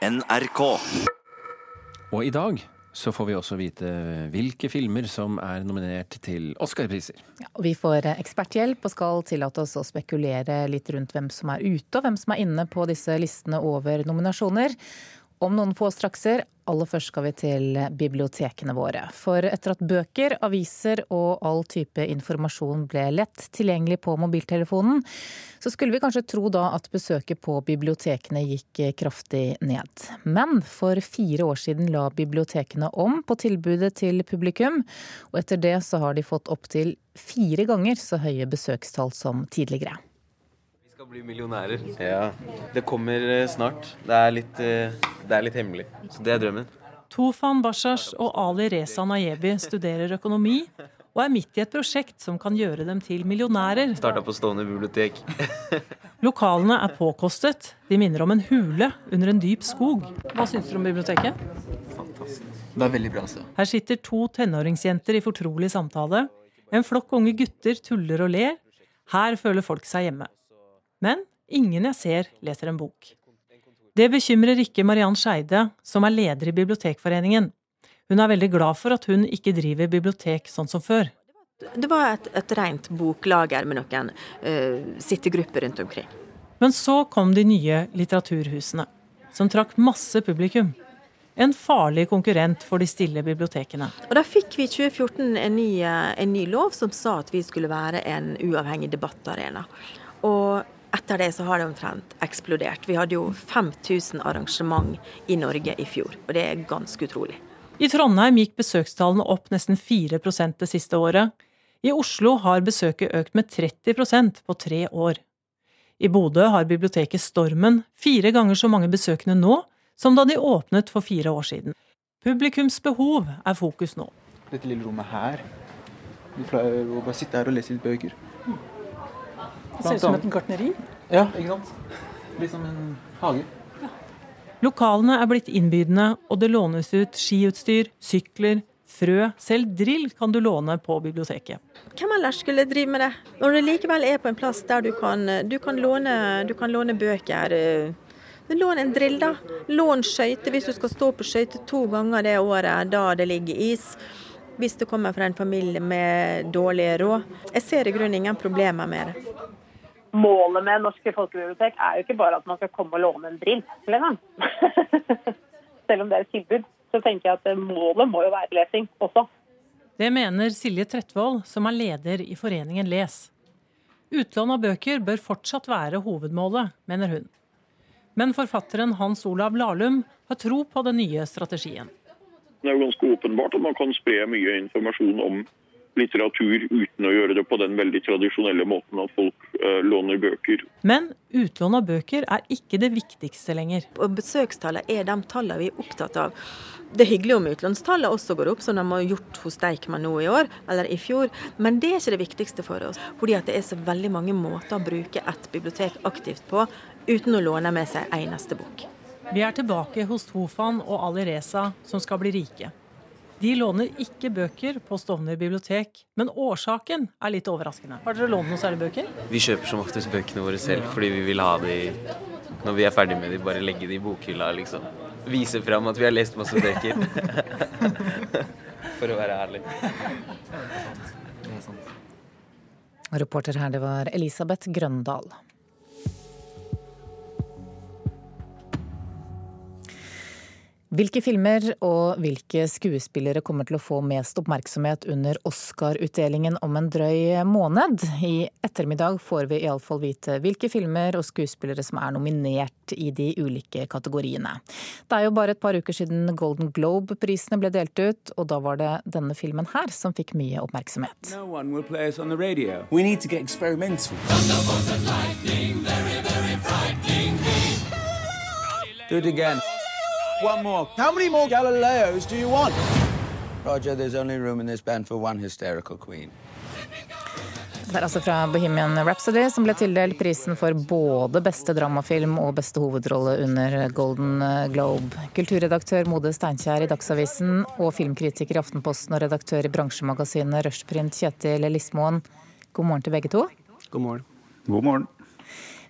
NRK. Og i dag så får vi også vite hvilke filmer som er nominert til Oscar-priser. Ja, vi får eksperthjelp og skal tillate oss å spekulere litt rundt hvem som er ute og hvem som er inne på disse listene over nominasjoner. Om noen få strakser. Aller først skal vi til bibliotekene våre. For etter at bøker, aviser og all type informasjon ble lett tilgjengelig på mobiltelefonen, så skulle vi kanskje tro da at besøket på bibliotekene gikk kraftig ned. Men for fire år siden la bibliotekene om på tilbudet til publikum, og etter det så har de fått opptil fire ganger så høye besøkstall som tidligere bli millionærer. Ja. Det kommer eh, snart. Det er litt, eh, det er litt hemmelig. Så det er drømmen. Tofan Bashash og Ali Reza Nayebi studerer økonomi og er midt i et prosjekt som kan gjøre dem til millionærer. Starta på Stående bibliotek. Lokalene er påkostet. De minner om en hule under en dyp skog. Hva syns du om biblioteket? Fantastisk. Det er veldig bra. Så. Her sitter to tenåringsjenter i fortrolig samtale. En flokk unge gutter tuller og ler. Her føler folk seg hjemme. Men ingen jeg ser, leser en bok. Det bekymrer ikke Mariann Skeide, som er leder i Bibliotekforeningen. Hun er veldig glad for at hun ikke driver bibliotek sånn som før. Det var et, et rent boklager med noen uh, sittegrupper rundt omkring. Men så kom de nye litteraturhusene, som trakk masse publikum. En farlig konkurrent for de stille bibliotekene. Og Da fikk vi i 2014 en ny, eh, en ny lov som sa at vi skulle være en uavhengig debattarena. Og etter det så har det omtrent eksplodert. Vi hadde jo 5000 arrangement i Norge i fjor, og det er ganske utrolig. I Trondheim gikk besøkstallene opp nesten 4% det siste året. I Oslo har besøket økt med 30% på tre år. I Bodø har biblioteket Stormen fire ganger så mange besøkende nå som da de åpnet for fire år siden. Publikums behov er fokus nå. Dette lille rommet her. Vi pleier å bare sitte her og lese litt bøker. Det ser ut som et gartneri. Ja, ikke sant. Litt som en hage. Lokalene er blitt innbydende, og det lånes ut skiutstyr, sykler, frø. Selv drill kan du låne på biblioteket. Hvem ellers skulle drive med det? Når du likevel er på en plass der du kan, du kan, låne, du kan låne, bøker. Eh, lån en drill, da. Lån skøyter hvis du skal stå på skøyter to ganger det året da det ligger is. Hvis du kommer fra en familie med dårlig råd. Jeg ser i grunnen ingen problemer med det målet med norske folkebibliotek er jo ikke bare at man skal komme og låne en drill, gang. Selv om det er et tilbud, så tenker jeg at målet må jo være lesing også. Det mener Silje Trettvold, som er leder i foreningen Les. Utlån av bøker bør fortsatt være hovedmålet, mener hun. Men forfatteren Hans Olav Lahlum har tro på den nye strategien. Det er jo ganske åpenbart at man kan spre mye informasjon om litteratur uten å gjøre det på den veldig tradisjonelle måten at folk eh, låner bøker. Men utlån av bøker er ikke det viktigste lenger. Og Besøkstallet er de tallene vi er opptatt av. Det er hyggelig om utlånstallet også går opp, som de har gjort hos Deichman nå i år, eller i fjor. Men det er ikke det viktigste for oss. Fordi det er så veldig mange måter å bruke et bibliotek aktivt på, uten å låne med seg eneste bok. Vi er tilbake hos Tofan og Ali Reza, som skal bli rike. De låner ikke bøker på Stovner bibliotek, men årsaken er litt overraskende. Har dere lånt noen særlige bøker? Vi kjøper som oftest bøkene våre selv fordi vi vil ha de når vi er ferdig med de, bare legge de i bokhylla, liksom. Vise fram at vi har lest masse bøker. For å være ærlig. Reporter her, det var Elisabeth Grøndal. Hvilke filmer og hvilke skuespillere kommer til å få mest oppmerksomhet under Oscar-utdelingen om en drøy måned? I ettermiddag får vi iallfall vite hvilke filmer og skuespillere som er nominert i de ulike kategoriene. Det er jo bare et par uker siden Golden Globe-prisene ble delt ut, og da var det denne filmen her som fikk mye oppmerksomhet. No one will play us on the radio. We need to get experimental. Do it again. One more. How many more Galileos do you want? Roger, there's only room in this band for one hysterical queen. Det er altså fra Bohemian Rhapsody, som ble tildelt prisen for både beste dramafilm og beste hovedrolle under Golden Globe. Kulturredaktør Mode Steinkjer i Dagsavisen og filmkritiker i Aftenposten og redaktør i bransjemagasinet Rushprint Kjetil Lismoen, god morgen til begge to. God morgen. God morgen.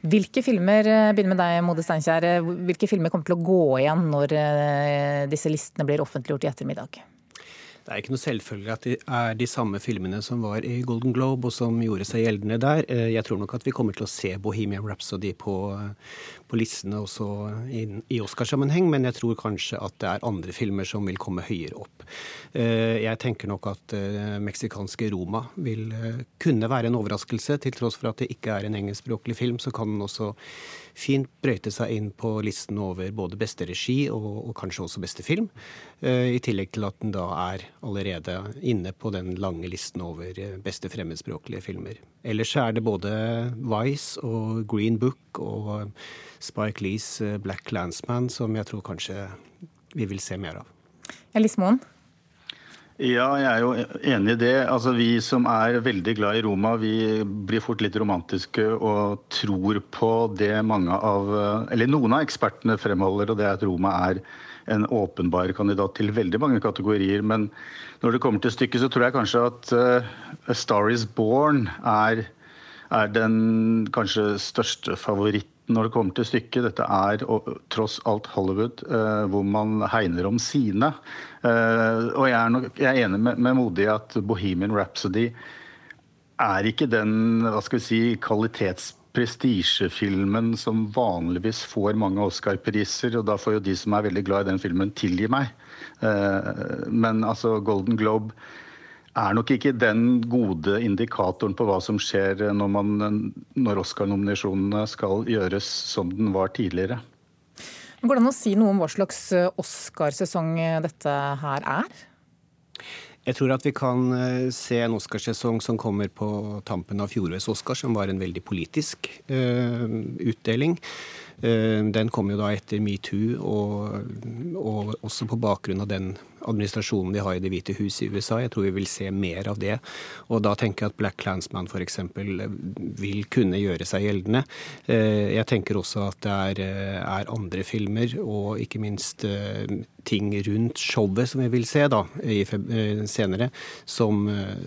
Hvilke filmer eh, begynner med deg, Mode Steinkjer, hvilke filmer kommer til å gå igjen når disse listene blir offentliggjort i ettermiddag? Det er ikke noe selvfølgelig at det er de samme filmene som var i Golden Globe og som gjorde seg gjeldende der. Eh, jeg tror nok at vi kommer til å se Bohemian Rhapsody på, på listene også i, Oscarsammenheng, men jeg tror kanskje at det er andre filmer som vil komme høyere opp. Eh, jeg tenker nok at eh, meksikanske Roma vil kunne være en overraskelse. Til tross for at det ikke er en engelskspråklig film, så kan den også fint brøyte seg inn på listen over både beste regi og, og kanskje også beste film. I tillegg til at den da er allerede inne på den lange listen over eh, beste fremmedspråklige filmer. Ellers er det både Vice og Green Book og Spike Lees eh, Black Landsman som jeg tror kanskje vi vil se mer av. Elismoen? Ja, jeg er jo enig i det. Altså, Vi som er veldig glad i Roma, vi blir fort litt romantiske og tror på det mange av Eller noen av ekspertene fremholder, og det er at Roma er en åpenbar kandidat til veldig mange kategorier. Men når det kommer til stykket, så tror jeg kanskje at uh, A Star Is Born er, er den kanskje største favoritten når det kommer til stykket. Dette er tross alt Hollywood, uh, hvor man hegner om sine. Uh, og jeg er, nok, jeg er enig med, med Modig at Bohemian Rhapsody er ikke den hva skal vi si, kvalitets prestisjefilmen som vanligvis får mange Oscar-priser, og da får jo de som er veldig glad i den filmen, tilgi meg. Uh, men altså, Golden Globe er nok ikke den gode indikatoren på hva som skjer når, når Oscar-nominasjonene skal gjøres som den var tidligere. Går det an å si noe om hva slags eh, Oscarsesong dette her er? Jeg tror at vi kan eh, se en Oscarsesong som kommer på tampen av fjorårets Oscar, som var en veldig politisk uh, utdeling. Uh, den kom jo da etter metoo, og, og også på bakgrunn av den administrasjonen de har i Det hvite hus i USA. Jeg tror vi vil se mer av det. Og da tenker jeg at Black Clansman f.eks. vil kunne gjøre seg gjeldende. Eh, jeg tenker også at det er, eh, er andre filmer, og ikke minst eh, ting rundt showet som vi vil se da, senere, som,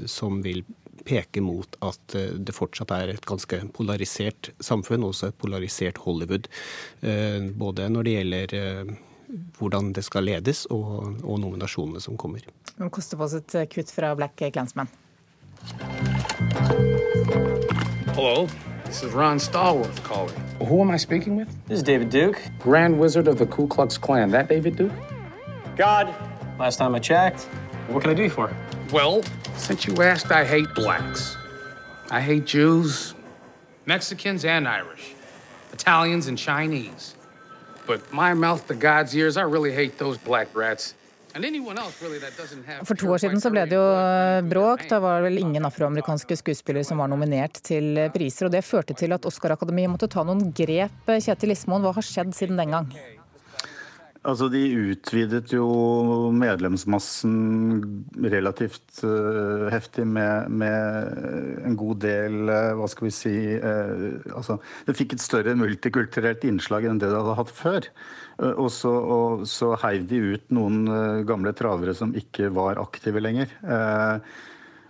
som vil peke mot at det fortsatt er et ganske polarisert samfunn, også et polarisert Hollywood. Både når det gjelder hvordan det skal ledes, og, og nominasjonene som kommer. Det koster på oss et eh, kutt fra Black Clansman. Hello. This is Ron Stallworth calling. Who am I speaking with? This is David Duke. Grand Wizard of the Ku Klux Klan. That David Duke? God. Last time I checked. What can I do for? Well, since you asked, I hate blacks. I hate Jews, Mexicans, and Irish, Italians, and Chinese. But my mouth to God's ears, I really hate those black rats. For to år siden så ble det jo bråk. Da var det vel ingen afroamerikanske skuespillere som var nominert til priser. og Det førte til at Oscar-akademiet måtte ta noen grep. Kjetil Ismoen, hva har skjedd siden den gang? Altså, De utvidet jo medlemsmassen relativt uh, heftig med, med, en god del uh, Hva skal vi si uh, altså, Det fikk et større multikulturelt innslag enn det det hadde hatt før. og så, og så heiv de ut noen gamle travere som ikke var aktive lenger.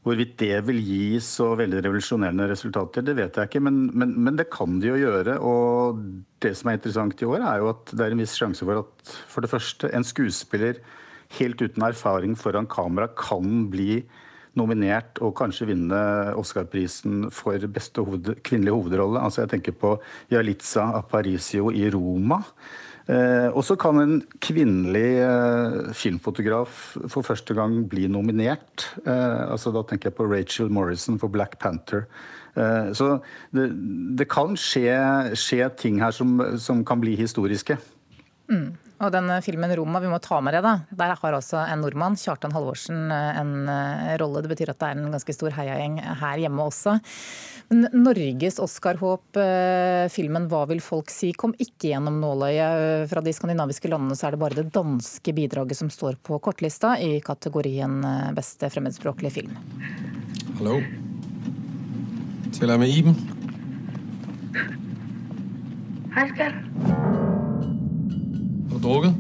Hvorvidt det vil gi så veldig revolusjonerende resultater, det vet jeg ikke. Men, men, men, det kan de jo gjøre. Og det som er interessant i år, er jo at det er en viss sjanse for at for det første, en skuespiller helt uten erfaring foran kamera kan bli nominert og kanskje vinne Oscar-prisen for beste hoved, kvinnelige hovedrolle. Altså jeg tenker på Jalitza Aparicio i Roma. Eh, og så kan en kvinnelig eh, filmfotograf for første gang bli nominert. Eh, altså Da tenker jeg på Rachel Morrison for Black Panther. Så det, det kan skje, skje, ting her som, som kan bli historiske. Mm. Og den filmen 'Roma', vi må ta med det, da. Der har altså en nordmann, Kjartan Halvorsen, en eh, rolle. Det betyr at det er en ganske stor heiagjeng her hjemme også. Men Norges Oscar-håp, eh, filmen 'Hva vil folk si', kom ikke gjennom nåløyet. Fra de skandinaviske landene så er det bare det danske bidraget som står på kortlista i kategorien eh, beste fremmedspråklige film. Hallo. Til jeg med Iben? Hei, Skar. Har drukket?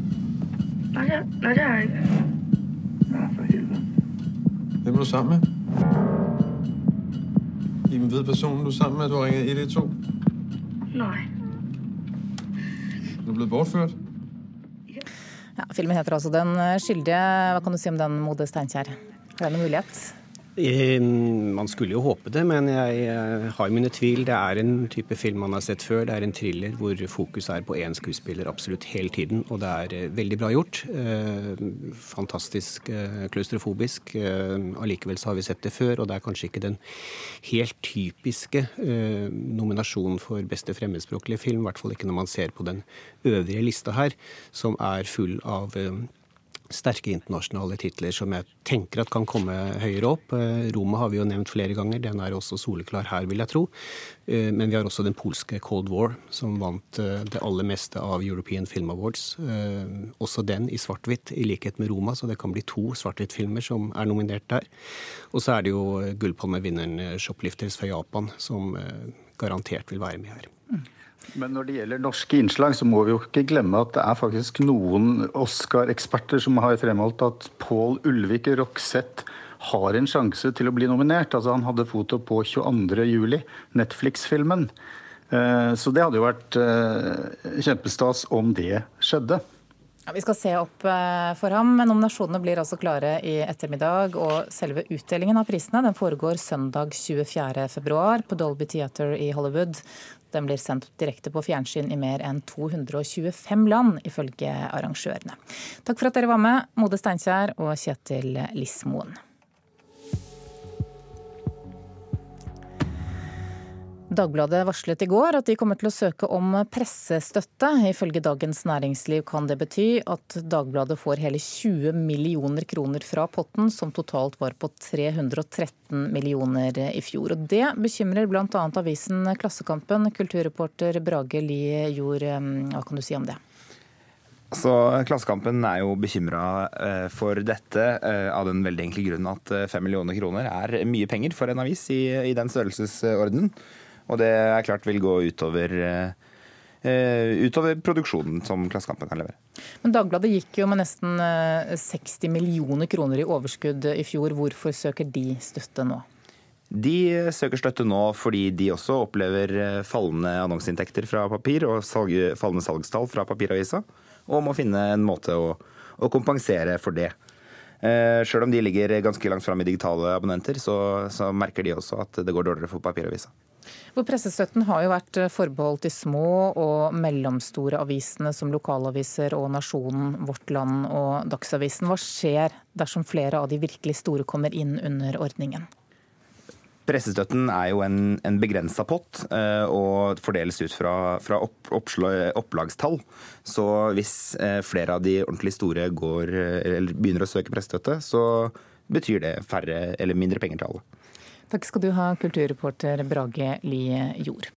Nej, det, nej, det har jeg ikke. Ja, for helvede. Hvem er du sammen med? Iben ved personen, du er sammen med, du har ringet 112? Nei. Du er blitt bortført? Ja, filmen heter altså 'Den skyldige'. Hva kan du si om den, Mode Steinkjer? Er det noen mulighet? Eh, Man skulle jo håpe det, men jeg har mine tvil. Det er en type film man har sett før. Det er en thriller hvor fokus er på én skuespiller absolutt hele tiden. Og det er eh, veldig bra gjort. Eh, Fantastisk klaustrofobisk. Allikevel så har vi sett det før, og det er kanskje ikke den helt typiske nominasjonen for beste fremmedspråklige film. I hvert fall ikke når man ser på den øvrige lista her, som er full av sterke internasjonale titler som jeg tenker at kan komme høyere opp. Eh, Roma har vi jo nevnt flere ganger, den er også soleklar her, vil jeg tro. Eh, Men vi har også den polske Cold War, som vant eh, det aller meste av European Film Awards. Også den i svart-hvitt, i likhet med Roma, så det kan bli to svart-hvitt-filmer som er nominert der. Og så er det jo gullpalmevinneren Shoplifters fra Japan, som garantert vil være med her. Men når det gjelder norske innslag, så må vi jo ikke glemme at det er faktisk noen Oscar-eksperter som har fremholdt at Pål Ulvik Rokseth har en sjanse til å bli nominert. Altså Han hadde foto på 22.07, Netflix-filmen. Eh, Så det hadde jo vært eh, kjempestas om det skjedde. Ja, vi skal se opp eh, for ham. men Nominasjonene blir altså klare i ettermiddag. Og selve utdelingen av prisene den foregår søndag 24.2 på Dolby Theater i Hollywood. Den blir sendt direkte på fjernsyn i mer enn 225 land, ifølge arrangørene. Takk for at dere var med, Mode Steinkjer og Kjetil Lismoen. Dagbladet varslet i går at de kommer til å søke om pressestøtte. Ifølge Dagens Næringsliv kan det bety at Dagbladet får hele 20 millioner kroner fra potten, som totalt var på 313 millioner i fjor. Og Det bekymrer bl.a. avisen Klassekampen. Kulturreporter Brage Lie Jord, hva kan du si om det? Så Klassekampen er jo bekymra for dette eh, av den veldig enkle grunnen at eh, fem millioner kroner er mye penger for en avis i, i den størrelsesorden. Og det er klart vil gå utover, eh, utover produksjonen som Klassekampen kan levere. Men Dagbladet gikk jo med nesten eh, 60 millioner kroner i overskudd i fjor. Hvorfor søker de støtte nå? De søker støtte nå fordi de også opplever eh, fallende annonseinntekter fra papir og salg, fallende salgstall fra papiravisa, og må finne en måte å, å kompensere for det. Eh, Sjøl om de ligger ganske langt fram i digitale abonnenter, så, så merker de også at det går dårligere for papiravisa. Hvor Pressestøtten har jo vært forbeholdt de små og mellomstore avisene som lokalaviser og Nasjonen, Vårt Land og Dagsavisen. Hva skjer dersom flere av de virkelig store kommer inn under ordningen? Pressestøtten er jo en, en begrensa pott eh, og fordeles ut fra, fra opp, opplagstall. Så hvis eh, flere av de ordentlig store går, eh, begynner å søke pressestøtte, så betyr det færre eller mindre penger til alle. Takk skal du ha, kulturreporter Brage Lie Jord.